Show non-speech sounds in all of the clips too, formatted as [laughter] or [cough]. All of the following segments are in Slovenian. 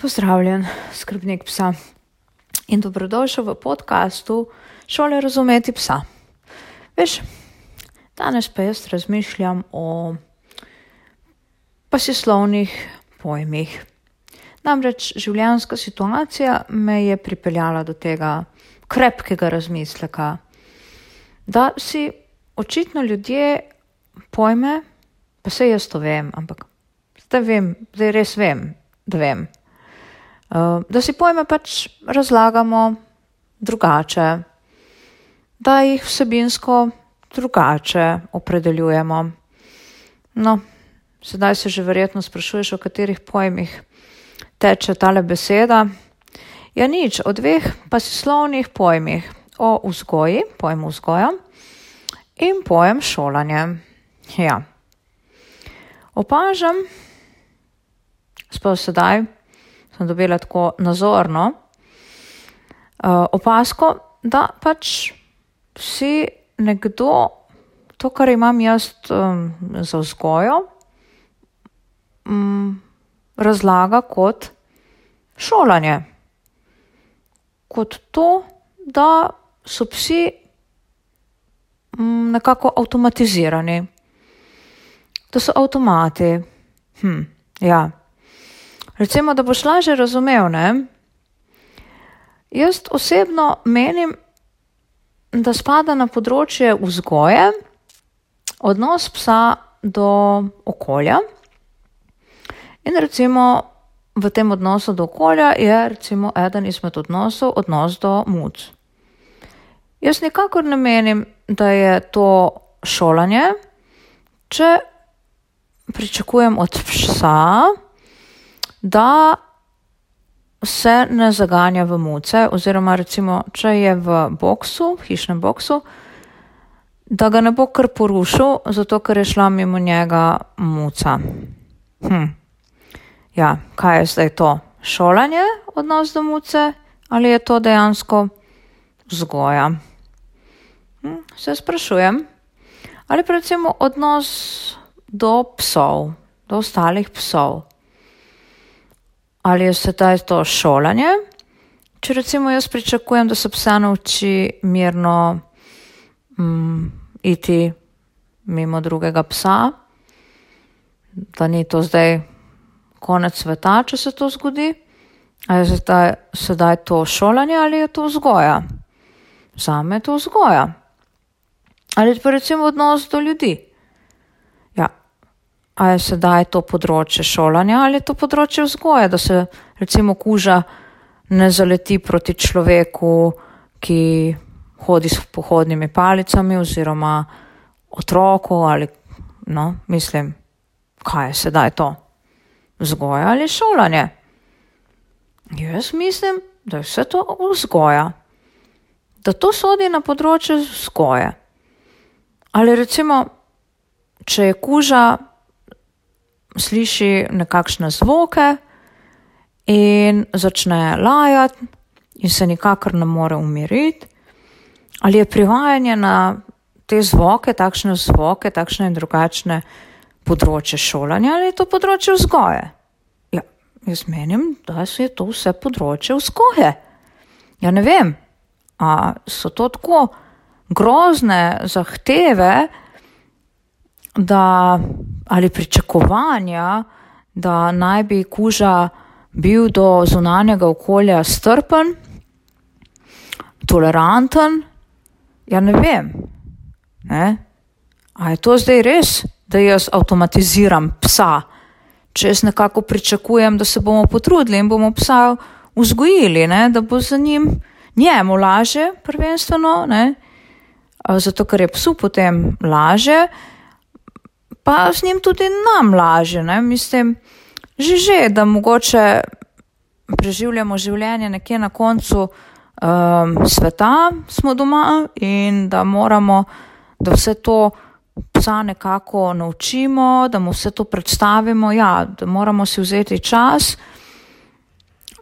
Pozdravljen, skrbnik psa in dobrodošel v podkastu Šole razumeti psa. Veš, danes pa jaz razmišljam o pasislovnih pojmih. Namreč življenjska situacija me je pripeljala do tega krepkega razmisleka, da si očitno ljudje pojme, pa se jaz to vem, ampak zdaj vem, zdaj res vem, da vem. Uh, da si pojme pač razlagamo drugače, da jih vsebinsko drugače opredeljujemo. No, sedaj se že verjetno sprašuješ, o katerih pojmih teče tale beseda. Ja, nič, o dveh pasislovnih pojmih, o vzgoji, pojmu vzgoja in pojem šolanje. Ja. Opažam, sploh sedaj, sem dobila tako nazorno uh, opasko, da pač si nekdo to, kar imam jaz um, za vzgojo, um, razlaga kot šolanje. Kot to, da so psi um, nekako avtomatizirani, da so avtomati. Hm, ja. Recimo, da boš lažje razumel, ne? Jaz osebno menim, da spada na področje vzgoje, odnos psa do okolja. In recimo v tem odnosu do okolja je recimo eden izmed odnosov odnos do muc. Jaz nikakor ne menim, da je to šolanje, če pričakujem od psa, da se ne zaganja v muce, oziroma recimo, če je v boksu, v hišnem boksu, da ga ne bo kar porušil, zato ker je šla mimo njega muca. Hm. Ja, kaj je zdaj to? Šolanje odnos do muce ali je to dejansko vzgoja? Hm, se sprašujem. Ali pa recimo odnos do psov, do ostalih psov ali je sedaj to šolanje. Če recimo jaz pričakujem, da se psa nauči mirno mm, iti mimo drugega psa, da ni to zdaj konec sveta, če se to zgodi, ali je sedaj, sedaj to šolanje ali je to vzgoja. Zame je to vzgoja. Ali pa recimo odnos do ljudi. A je sedaj to področje šolanja ali je to področje vzgoje, da se recimo kuža ne zaleti proti človeku, ki hodi s pohodnimi palicami oziroma otroku ali, no, mislim, kaj je sedaj to? Vzgoja ali šolanje? Jaz mislim, da je vse to vzgoja. Da to sodi na področje vzgoje. Ali recimo, če je kuža sliši nekakšne zvoke in začne lajati in se nikakor ne more umiriti, ali je privajanje na te zvoke, takšne zvoke, takšne in drugačne področje šolanja ali je to področje vzgoje. Ja, jaz menim, da je to vse področje vzgoje. Ja, ne vem, a so to tako grozne zahteve, da ali pričakovanja, da naj bi kuža bil do zunanjega okolja strpen, toleranten. Ja, ne vem. Ne? A je to zdaj res, da jaz avtomatiziram psa, če jaz nekako pričakujem, da se bomo potrudili in bomo psa vzgojili, ne? da bo za njim njemu laže, prvenstveno, ne? zato ker je psu potem laže pa s njim tudi nam laže. Ne? Mislim, že že, da mogoče preživljamo življenje nekje na koncu um, sveta, smo doma in da moramo, da vse to psa nekako naučimo, da mu vse to predstavimo, ja, da moramo si vzeti čas,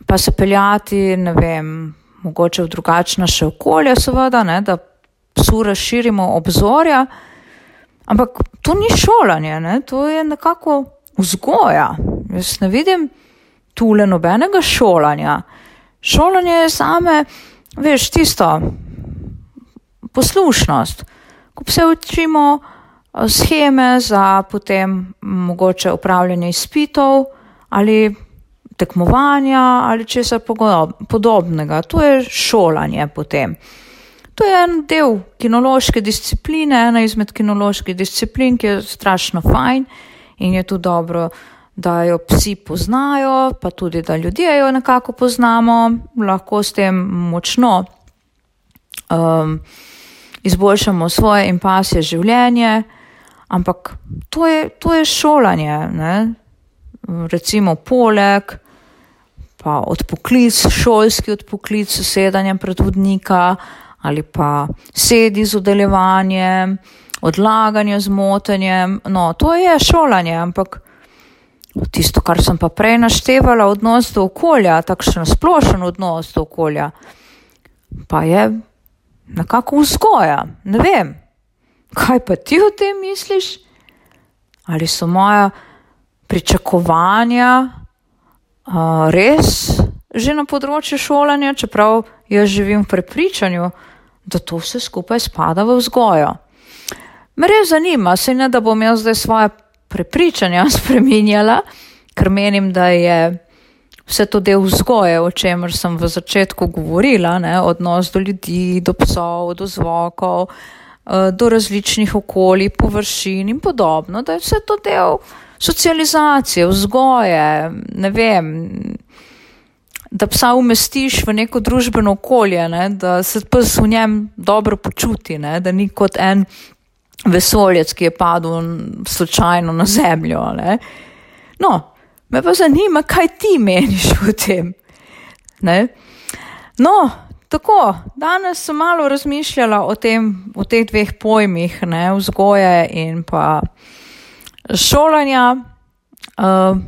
pa se peljati, ne vem, mogoče v drugačna še okolja, seveda, ne? da psu razširimo obzorja. Ampak to ni šolanje, ne? to je nekako vzgoja. Jaz ne vidim tule nobenega šolanja. Šolanje je same, veš, tisto poslušnost, ko se učimo eh, scheme za potem mogoče upravljanje izpitov ali tekmovanja ali česa podobnega. To je šolanje potem. To je en del kinološke discipline, ena izmed kinoloških disciplin, ki je strašno fajn in je tu dobro, da jo psi poznajo, pa tudi, da ljudje jo nekako poznamo, lahko s tem močno um, izboljšamo svoje in pasje življenje, ampak to je, to je šolanje, ne? recimo poleg, pa odpoklic, šolski odpoklic, sedanjem predvodnika ali pa sedi z udelevanjem, odlaganje z motenjem. No, to je šolanje, ampak tisto, kar sem pa prej naštevala, odnos do okolja, takšen splošen odnos do okolja, pa je nekako vzgoja. Ne vem, kaj pa ti o tem misliš? Ali so moja pričakovanja uh, res že na področju šolanja, čeprav jaz živim v prepričanju, da to vse skupaj spada v vzgojo. Me res zanima, se ne da bom jaz zdaj svoje prepričanja [laughs] spremenjala, ker menim, da je vse to del vzgoje, o čemer sem v začetku govorila, ne, odnos do ljudi, do psov, do zvokov, eh, do različnih okolij, površin in podobno, da je vse to del socializacije, vzgoje, ne vem, da psa umestiš v neko družbeno okolje, ne, da se pes v njem dobro počuti, ne, da ni kot en vesoljec, ki je padel slučajno na zemljo. Ne. No, me pa zanima, kaj ti meniš [laughs] o tem. Ne. No, tako, danes sem malo razmišljala o, tem, o teh dveh pojmih, ne, vzgoje in pa šolanja. Uh,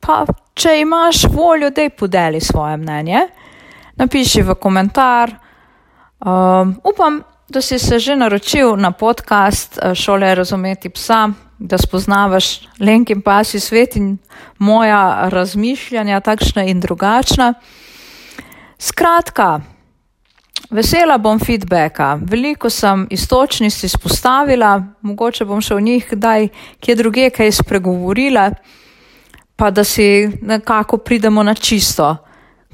pa če imaš voljo, da podeli svoje mnenje, napiši v komentar. Um, upam, da si se že naročil na podcast uh, Šole razumeti psa, da spoznavaš lenki in pasi svet in moja razmišljanja, takšna in drugačna. Skratka, vesela bom feedbacka. Veliko sem istočnic izpostavila, mogoče bom še o njih kdaj kje druge kaj spregovorila pa da si nekako pridemo na čisto,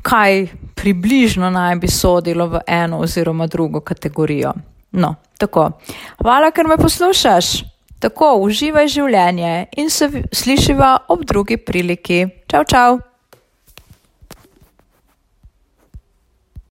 kaj približno naj bi sodilo v eno oziroma drugo kategorijo. No, tako. Hvala, ker me poslušaš. Tako, uživaj življenje in se slišiva ob drugi priliki. Čau, čau!